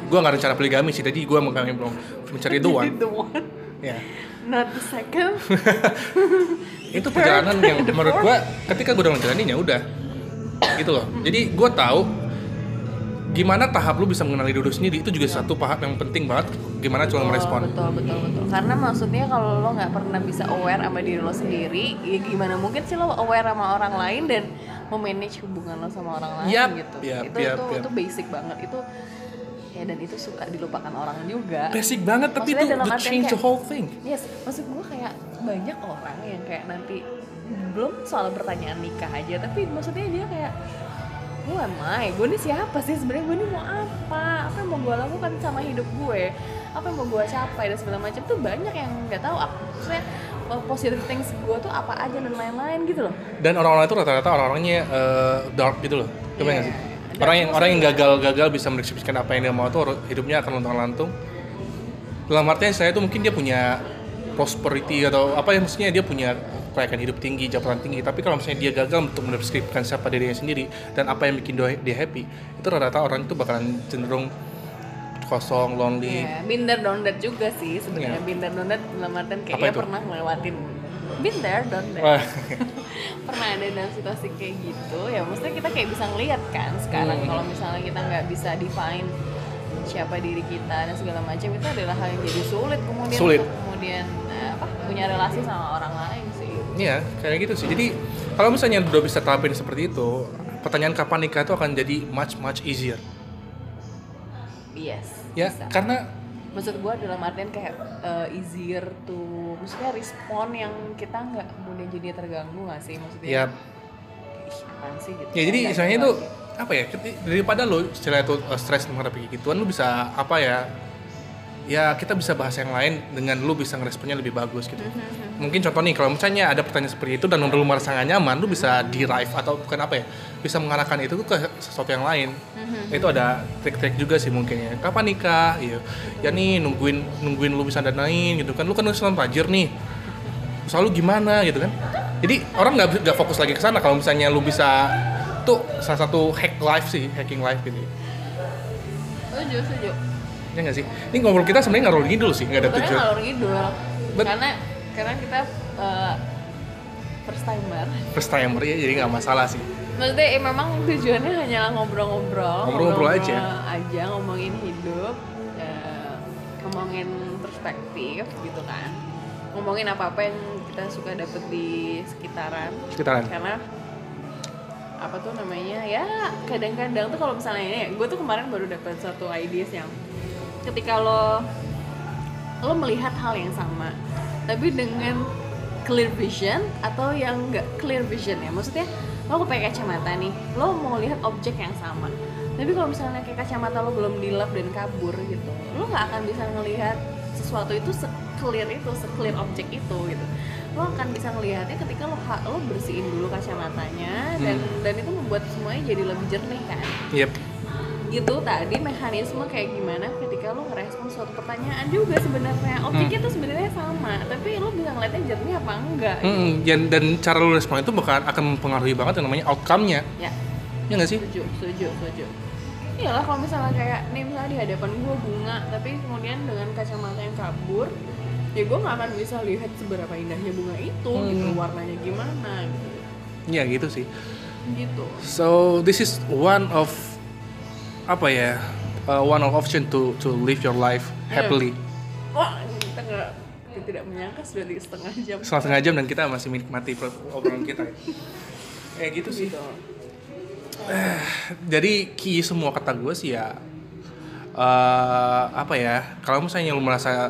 Gue nggak rencana poligami sih, tadi gue mau belum mencari the [laughs] one. the one Ya, not the second [laughs] itu perjalanan yang [laughs] menurut gue ketika gue udah ngejalanin ya udah, gitu loh. Jadi gue tahu gimana tahap lu bisa mengenali diri sendiri itu juga satu tahap yang penting banget. Gimana cara Betul, merespon. betul betul betul karena maksudnya kalau lo nggak pernah bisa aware sama diri lo sendiri ya gimana mungkin sih lo aware sama orang lain dan memanage hubungan lo sama orang lain Yap, gitu yap, itu yap, itu yap. itu basic banget itu ya dan itu suka dilupakan orang juga Basic banget, tapi Maksudnya itu the change the kayak- whole thing. Yes, maksud gue kayak banyak orang yang kayak nanti belum soal pertanyaan nikah aja, tapi maksudnya dia kayak who am I? Gue nih siapa sih sebenarnya? Gue nih mau apa? Apa yang mau gue lakukan sama hidup gue? Apa yang mau gue capai dan segala macam tuh banyak yang nggak tahu. apa Maksudnya uh, positive things gue tuh apa aja dan lain-lain gitu loh. dan orang-orang itu rata-rata orang-orangnya eh, dark gitu loh coba nggak sih orang yang orang yang gagal-gagal bisa mendekskripsikan apa yang dia mau tuh hidupnya akan lontang lantung dalam artian saya tuh mungkin dia punya prosperity atau apa ya maksudnya dia punya kelayakan hidup tinggi jabatan tinggi tapi kalau misalnya dia gagal untuk mendeskripsikan siapa dirinya sendiri dan apa yang bikin dia happy itu rata-rata orang itu bakalan cenderung kosong lonely Iya, binder that juga sih sebenarnya. Iya. Binder that dalam artian kayak Apa dia itu? pernah ngelewatin binder. Wah, [laughs] pernah ada dalam situasi kayak gitu ya maksudnya kita kayak bisa ngeliat kan sekarang Hmm. kalau misalnya kita nggak bisa define siapa diri kita dan segala macam itu adalah hal yang jadi sulit kemudian Sulit. untuk kemudian eh, apa punya relasi sama orang lain Iya, kayak gitu sih. Jadi kalau misalnya udah bisa terapin seperti itu, pertanyaan kapan nikah itu akan jadi much much easier. yes Ya, bisa. karena maksud gue dalam artian kayak eh, easier to maksudnya respon yang kita nggak kemudian jadi terganggu nggak sih maksudnya ya, ih apaan sih gitu ya jadi Nggak misalnya gitu itu aja. apa ya? Daripada lo setelah itu uh, stres menghadapi gituan, lu bisa apa ya? Ya kita bisa bahas yang lain dengan lu bisa ngeresponnya lebih bagus gitu. Mungkin contoh nih kalau misalnya ada pertanyaan seperti itu dan lu merasa nggak nyaman, lu bisa derive atau bukan apa ya? Bisa mengarahkan itu ke sesuatu yang lain. Itu ada trik-trik juga sih mungkin ya. Kapan nikah? Iya. Ya nih nungguin nungguin lu bisa danain gitu kan. Lu kan Islam rajir nih. Selalu gimana gitu kan. Jadi orang nggak nggak fokus lagi ke sana kalau misalnya lu bisa tuh salah satu hack life sih, hacking life gitu. setuju setuju Ya nggak sih? Ini ngobrol kita sebenarnya nggak rolling dulu sih, nggak ada tujuan. ngalor ngidul But- karena karena kita uh, first timer First timer ya, jadi nggak masalah sih. maksudnya eh, memang tujuannya hanyalah ngobrol-ngobrol Ngobrol-ngobrol aja. aja ngomongin hidup eh, ngomongin perspektif gitu kan ngomongin apa-apa yang kita suka dapet di sekitaran Sekitaran. karena apa tuh namanya ya kadang-kadang tuh kalau misalnya ini gue tuh kemarin baru dapet satu ideas yang ketika lo lo melihat hal yang sama tapi dengan clear vision atau yang nggak clear vision ya maksudnya lo pakai kacamata nih lo mau lihat objek yang sama tapi kalau misalnya kayak kacamata lo belum dilap dan kabur gitu lo nggak akan bisa ngelihat sesuatu itu se-clear itu, se-clear objek itu gitu. Lo akan bisa ngelihatnya ketika lo lo bersihin dulu kacamatanya dan Hmm. dan itu membuat semuanya jadi lebih jernih kan. Yep. Gitu tadi mekanisme kayak gimana ketika lo ngerespon suatu pertanyaan juga sebenarnya objeknya tuh sebenarnya sama, tapi lo bisa ngeliatnya jernih apa enggak. gitu. Mm-mm. dan, dan cara lu respon itu bakal akan mempengaruhi banget yang namanya outcome-nya. Ya. Ya nggak sih? setuju setuju setuju iyalah kalau misalnya kayak nih misalnya di hadapan gue bunga tapi kemudian dengan kacamata yang kabur ya gue nggak akan bisa lihat seberapa indahnya bunga itu gitu Hmm. warnanya gimana gitu Ya gitu sih. gitu So this is one of apa ya? uh, one of option to to live your life happily. wah kita nggak kita tidak menyangka sudah di setengah jam Selama setengah jam dan kita masih menikmati obrolan kita. Kayak [laughs] gitu sih. gitu Jadi key semua kata gue sih ya eh apa ya? Kalau misalnya lu merasa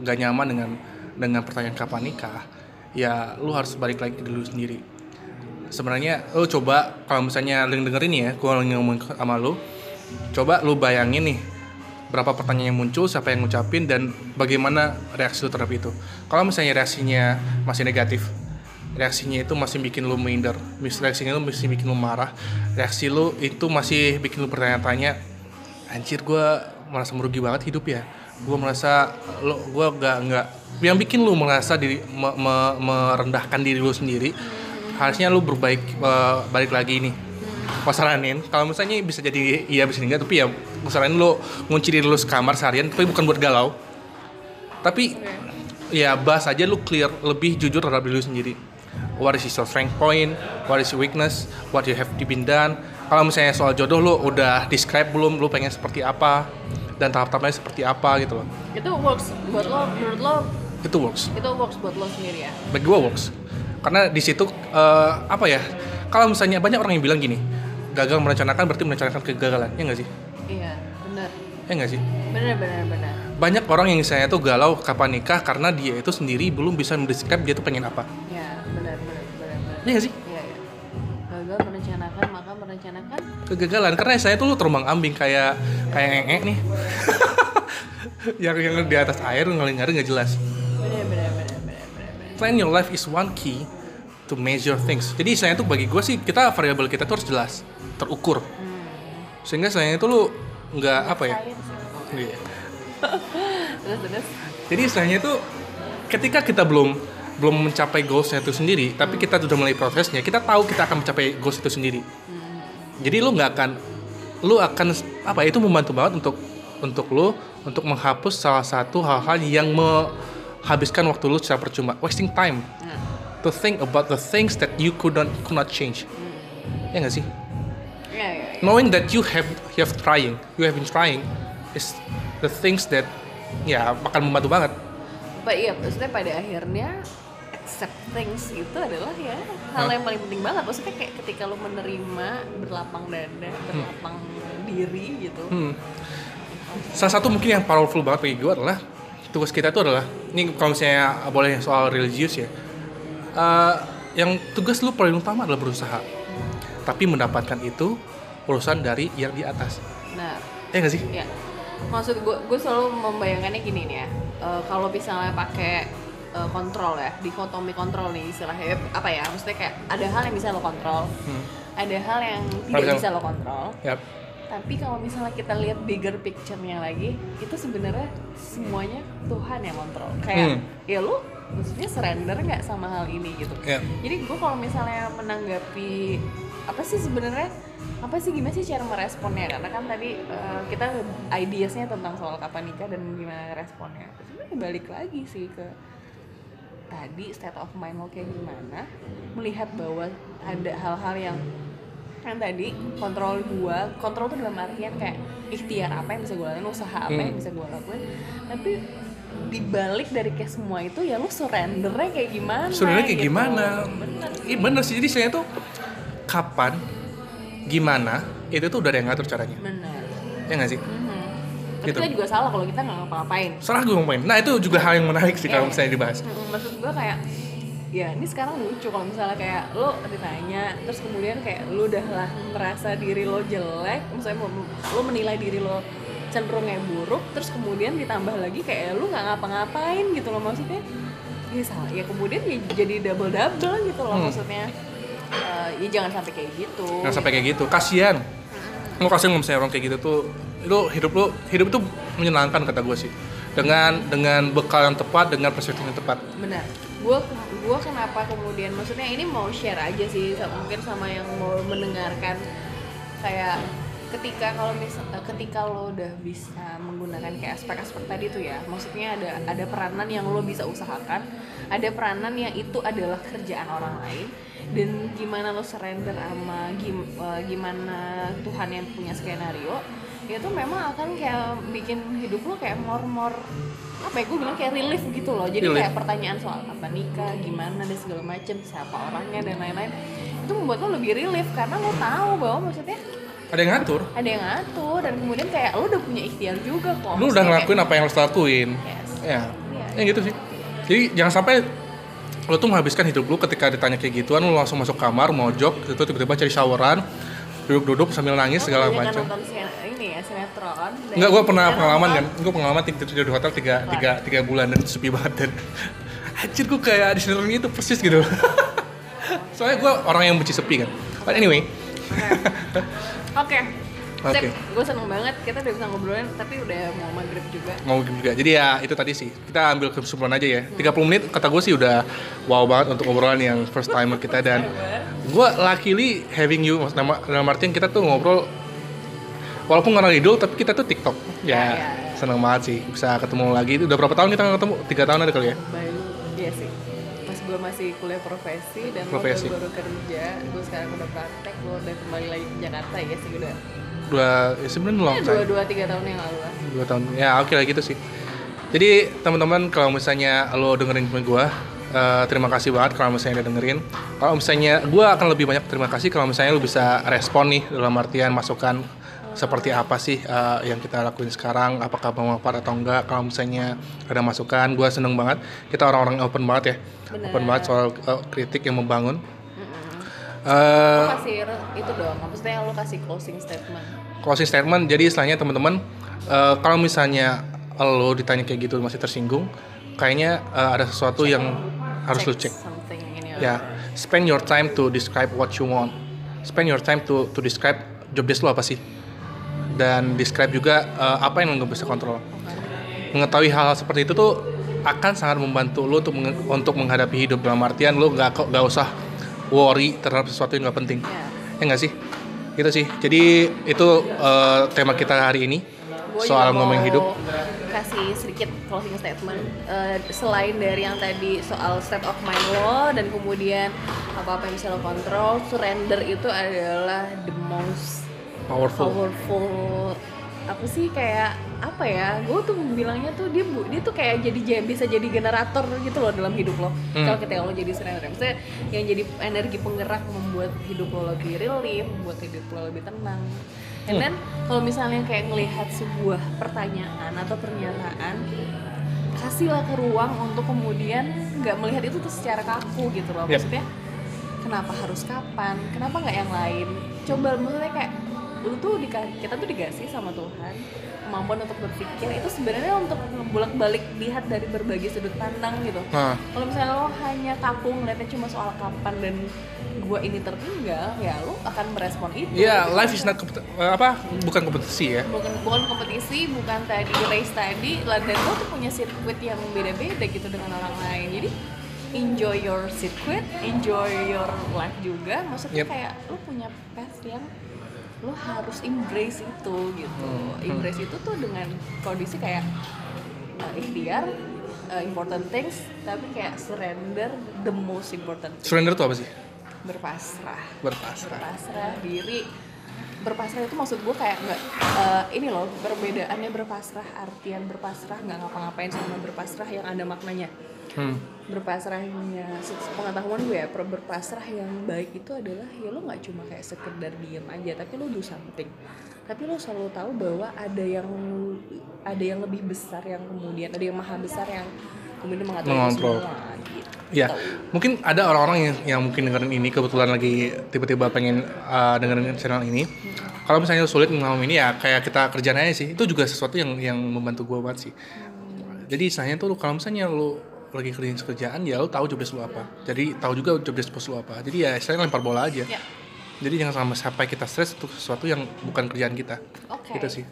gak nyaman dengan dengan pertanyaan kapan nikah, ya lu harus balik lagi ke diri lu sendiri. Sebenarnya lu coba kalau misalnya lu dengerin ya, gue lagi ngomong sama lu, coba lu bayangin nih berapa pertanyaan yang muncul, siapa yang ngucapin dan bagaimana reaksi lu terhadap itu. Kalau misalnya reaksinya masih negatif, reaksinya itu masih bikin lu minder, reaksinya lu masih bikin lu marah, reaksi lu itu masih bikin lu bertanya-tanya, anjir gue merasa merugi banget hidup ya, gue merasa lo gue gak nggak yang bikin lu merasa diri me- me- merendahkan diri lu sendiri, harusnya lu berbaik eh, balik lagi nih. Gua saranin, kalau misalnya bisa jadi iya bisa enggak, tapi ya gua saranin lu ngunci diri lu sekamar seharian, tapi bukan buat galau. Tapi ya bahas aja lu clear lebih jujur terhadap diri lu sendiri. What is your strength point? What is your weakness? What you have been done? Kalau misalnya soal jodoh lu udah describe belum? Lu pengen seperti apa? Dan tahap-tahapnya seperti apa gitu loh. Itu works buat lo menurut lo? Itu works. Itu works buat lo sendiri ya? Bagi gua works karena di situ eh, apa ya kalau misalnya banyak orang yang bilang gini gagal merencanakan berarti merencanakan kegagalan ya nggak sih? Iya benar. Ya nggak sih? Benar benar benar. Banyak orang yang saya tuh galau kapan nikah karena dia itu sendiri belum bisa mendescribe dia tuh pengen apa. Ya benar benar benar benar. Ya nggak sih? Iya iya. Gagal merencanakan maka merencanakan. Kegagalan karena saya tuh terbang ambing kayak kayak ngek nih. [laughs] Yang yang di atas air ngalir nggak jelas. Benar plan your life is one key to measure things. Jadi saya tuh bagi gue sih kita variabel kita tuh harus jelas terukur. Sehingga saya itu lu nggak apa ya? Science. Iya. [laughs] jadi istilahnya itu ketika kita belum belum mencapai goalsnya itu sendiri tapi kita sudah mulai prosesnya kita tahu kita akan mencapai goals itu sendiri. Jadi lu nggak akan lu akan apa itu membantu banget untuk untuk lu untuk menghapus salah satu hal-hal yang menghabiskan waktu lu secara percuma. Wasting time. Nah to think about the things that you could not could not change. Ya nggak sih? Iya iya iya. knowing that you have you have trying you have been trying is the things that ya akan membantu banget. But iya, maksudnya pada akhirnya accept things itu adalah ya hal yang paling penting banget. Maksudnya kayak ketika lo menerima berlapang dada, berlapang diri gitu. Hmm. Salah satu mungkin yang powerful banget bagi gue adalah tugas kita itu adalah ini kalau misalnya boleh soal religius ya, eh, yang tugas lu paling utama adalah berusaha. Tapi mendapatkan itu urusan dari yang di atas. Nah, Ya nggak sih? ya maksud gue gue selalu membayangkannya gini nih ya. Eh, kalau misalnya pakai eh, kontrol ya, dikotomi kontrol nih istilahnya apa ya? Maksudnya kayak ada hal yang bisa lo kontrol, Hmm. ada hal yang tidak bisa. bisa lo kontrol. Yap. Tapi kalau misalnya kita lihat bigger picture-nya lagi, itu sebenarnya semuanya Tuhan yang kontrol. Kayak Hmm. ya lu maksudnya surrender nggak sama hal ini gitu. Ya. Jadi gue kalau misalnya menanggapi apa sih sebenarnya apa sih gimana sih cara meresponnya karena kan tadi uh, kita ideasnya tentang soal kapan nikah dan gimana responnya sebenarnya balik lagi sih ke tadi state of mind lo kayak gimana melihat bahwa ada hal-hal yang kan tadi kontrol gua kontrol tuh dalam artian kayak ikhtiar apa yang bisa gue lakuin usaha apa yang Hmm. bisa gue lakuin tapi dibalik dari kayak semua itu ya lu surrendernya kayak gimana Sebenarnya kayak gitu. gimana? bener Iya bener sih. Jadi saya tuh kapan, gimana, itu tuh udah ada yang ngatur caranya. bener Ya nggak sih? Mhm. tapi Gitu. kita juga salah kalau kita nggak ngapa-ngapain Salah gue ngomongin. Nah itu juga hal yang menarik sih kalau Iya. misalnya dibahas. Mm, maksud gue kayak ya ini sekarang lucu kalau misalnya kayak lo ditanya terus kemudian kayak lo udah lah merasa diri lo jelek misalnya mau- lo menilai diri lo cenderungnya buruk terus kemudian ditambah lagi kayak lu nggak ngapa-ngapain gitu loh maksudnya. Ya salah ya kemudian ya jadi double double gitu loh Hmm. maksudnya. Eh, ya jangan sampai kayak gitu. Nggak sampai kayak gitu kasihan. Lu kasihan kalau misalnya orang kayak gitu tuh lu hidup lu hidup itu menyenangkan kata gue sih. Dengan dengan bekal yang tepat dengan perspektif yang tepat. Benar gue gua kenapa kemudian maksudnya ini mau share aja sih mungkin sama yang mau mendengarkan. Kayak ketika kalau misal eh, ketika lo udah bisa menggunakan kayak aspek-aspek tadi tuh ya maksudnya ada ada peranan yang lo bisa usahakan ada peranan yang itu adalah kerjaan orang lain dan gimana lo surrender sama gim- eh, gimana Tuhan yang punya skenario itu memang akan kayak bikin hidup lo kayak more more apa ya gue bilang kayak relief gitu loh. Jadi Relief. kayak pertanyaan soal apa nikah gimana dan segala macem siapa orangnya dan lain-lain. Itu membuat lo lebih relief karena lo tahu bahwa maksudnya ada yang ngatur. Ada yang ngatur dan kemudian kayak lo udah punya ikhtiar juga kok. Lu udah ngelakuin apa yang harus lakuin. Kayak, yes. ya. Iya. ya gitu sih. Jadi jangan sampai lo tuh menghabiskan hidup lu ketika ditanya kayak gituan lu langsung masuk kamar mojok itu tiba-tiba cari showeran duduk-duduk sambil nangis segala kebanyakan macam. ini ya sinetron. Enggak, gue pernah pengalaman kan. Gue pengalaman tidur di hotel tiga, tiga, tiga bulan dan sepi banget dan [laughs] Anjir gue kayak di sinetron itu persis gitu. [laughs] Soalnya gue orang yang benci sepi kan. But anyway. Oke. Oke. [laughs] Sip, gue seneng banget. Kita udah bisa ngobrolin tapi udah mau maghrib juga. mau juga. Jadi ya itu tadi sih. Kita ambil kesimpulan aja ya. 30 menit kata gue sih udah wow banget untuk obrolan yang first timer kita. Dan gue luckily having you nama dalam artian kita tuh ngobrol walaupun nggak idol tapi kita tuh tiktok. Ya, Ya, ya, ya. seneng banget sih bisa ketemu lagi. Udah berapa tahun kita nggak ketemu? Tiga tahun ada kali ya? Baru iya sih. Pas gue masih kuliah profesi dan lo Profesi. baru kerja, gue sekarang udah praktek, gue udah kembali lagi ke Jakarta ya sih udah. Dua ya sebenarnya long Ya, time dua dua tiga tahun yang lalu lah. dua tahun ya oke lah gitu sih jadi teman-teman kalau misalnya lo dengerin gue eh, terima kasih banget kalau misalnya udah dengerin kalau misalnya gue akan lebih banyak terima kasih kalau misalnya lo bisa respon nih dalam artian masukan seperti apa sih eh, yang kita lakuin sekarang apakah bermanfaat atau enggak kalau misalnya ada masukan gue seneng banget kita orang-orang open banget ya Bener. open banget soal eh, kritik yang membangun Mm-mm. Eh, Lo kasih itu dong, maksudnya lo kasih closing statement. Closing statement. Jadi istilahnya teman-teman eh, kalau misalnya lo ditanya kayak gitu masih tersinggung kayaknya eh, ada sesuatu yang harus lo cek. ya spend your time to describe what you want. Spend your time to to describe job desk lo apa sih? Dan describe juga eh, apa yang lo bisa kontrol. Mengetahui hal-hal seperti itu tuh akan sangat membantu lo untuk menge- untuk menghadapi hidup dalam artian lo nggak kok nggak usah worry terhadap sesuatu yang nggak penting. Ya. ya nggak sih gitu sih. Jadi itu eh, tema kita hari ini. Gua soal ngomongin mau hidup. kasih sedikit closing statement. Eh, selain dari yang tadi soal state of mind lo dan kemudian apa apa yang bisa lo kontrol surrender itu adalah the most powerful. powerful apa sih kayak apa ya gue tuh bilangnya tuh dia bu- dia tuh kayak jadi ja- bisa jadi generator gitu loh dalam hidup lo Hmm. kalau kita lo jadi surrender maksudnya yang jadi energi penggerak membuat hidup lo lebih relief membuat hidup lo lebih tenang and Hmm. then kalau misalnya kayak ngelihat sebuah pertanyaan atau pernyataan kasihlah ke ruang untuk kemudian nggak melihat itu tuh secara kaku gitu loh Yep. maksudnya kenapa harus kapan kenapa nggak yang lain coba maksudnya kayak lu tuh dika- kita tuh dikasih sama Tuhan kemampuan untuk berpikir. Itu sebenarnya untuk bolak balik lihat dari berbagai sudut pandang gitu. Nah. Kalau misalnya lo hanya kaku ngeliatnya cuma soal kapan dan gua ini tertinggal ya lo akan merespon itu. Ya Gitu. life is not apa bukan kompetisi ya. Bukan bukan kompetisi bukan tadi race tadi. Dan lo tuh punya sirkuit yang beda-beda gitu dengan orang lain. Jadi enjoy your circuit enjoy your life juga. Maksudnya Yep. kayak lo punya path yang lo harus embrace itu gitu. Hmm. embrace itu tuh dengan kondisi kayak uh, ikhtiar uh, important things tapi kayak surrender the most important thing. Surrender itu apa sih? Berpasrah. Berpasrah. Berpasrah diri. Berpasrah itu maksud gue kayak nggak eh, ini loh perbedaannya berpasrah artian berpasrah nggak ngapa-ngapain sama berpasrah yang ada maknanya hmm. berpasrahnya pengetahuan gue ya berpasrah yang baik itu adalah ya lo nggak cuma kayak sekedar diem aja tapi lo do something tapi lo selalu tahu bahwa ada yang ada yang lebih besar yang kemudian ada yang maha besar yang kemudian mengatur Mengontrol. semua gitu. Ya, mungkin ada orang-orang yang, yang mungkin dengerin ini kebetulan lagi tiba-tiba pengen uh, dengerin channel ini. Kalau misalnya sulit ngomong ini ya kayak kita kerjaan aja sih. Itu juga sesuatu yang yang membantu gue banget sih. Jadi istilahnya tuh kalau misalnya lu lagi kerjain kerjaan ya lu tahu job desk lu apa. Jadi tahu juga job desk bos lu apa. Jadi ya istilahnya lempar bola aja. Ya. Jadi jangan sampai sampai kita stres untuk sesuatu yang bukan kerjaan kita. Oke. Gitu sih.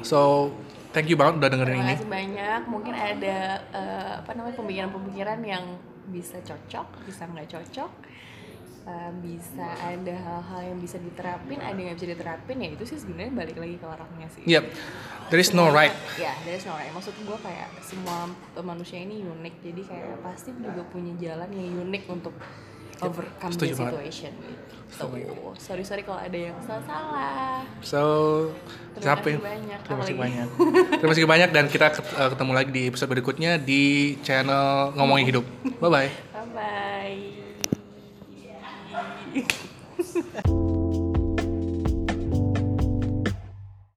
So, thank you banget udah dengerin Terima ini. kasih banyak. Mungkin ada eh, apa namanya pemikiran-pemikiran yang bisa cocok, bisa nggak cocok. Eh, bisa ada hal-hal yang bisa diterapin, ada yang bisa diterapin ya itu sih sebenarnya balik lagi ke orangnya sih. Yep. There is no right. Ya, there is no right. Maksud gue kayak semua manusia ini unik, jadi kayak pasti juga punya jalan yang unik untuk overcome the setuju banget. situation. Gitu. Sorry sorry kalau ada yang salah-salah. So, Terima sampai kasih banyak. terima kasih banyak. terima kasih banyak dan kita uh, ketemu lagi di episode berikutnya di channel ngomongin hidup. Bye bye. Bye bye. [laughs]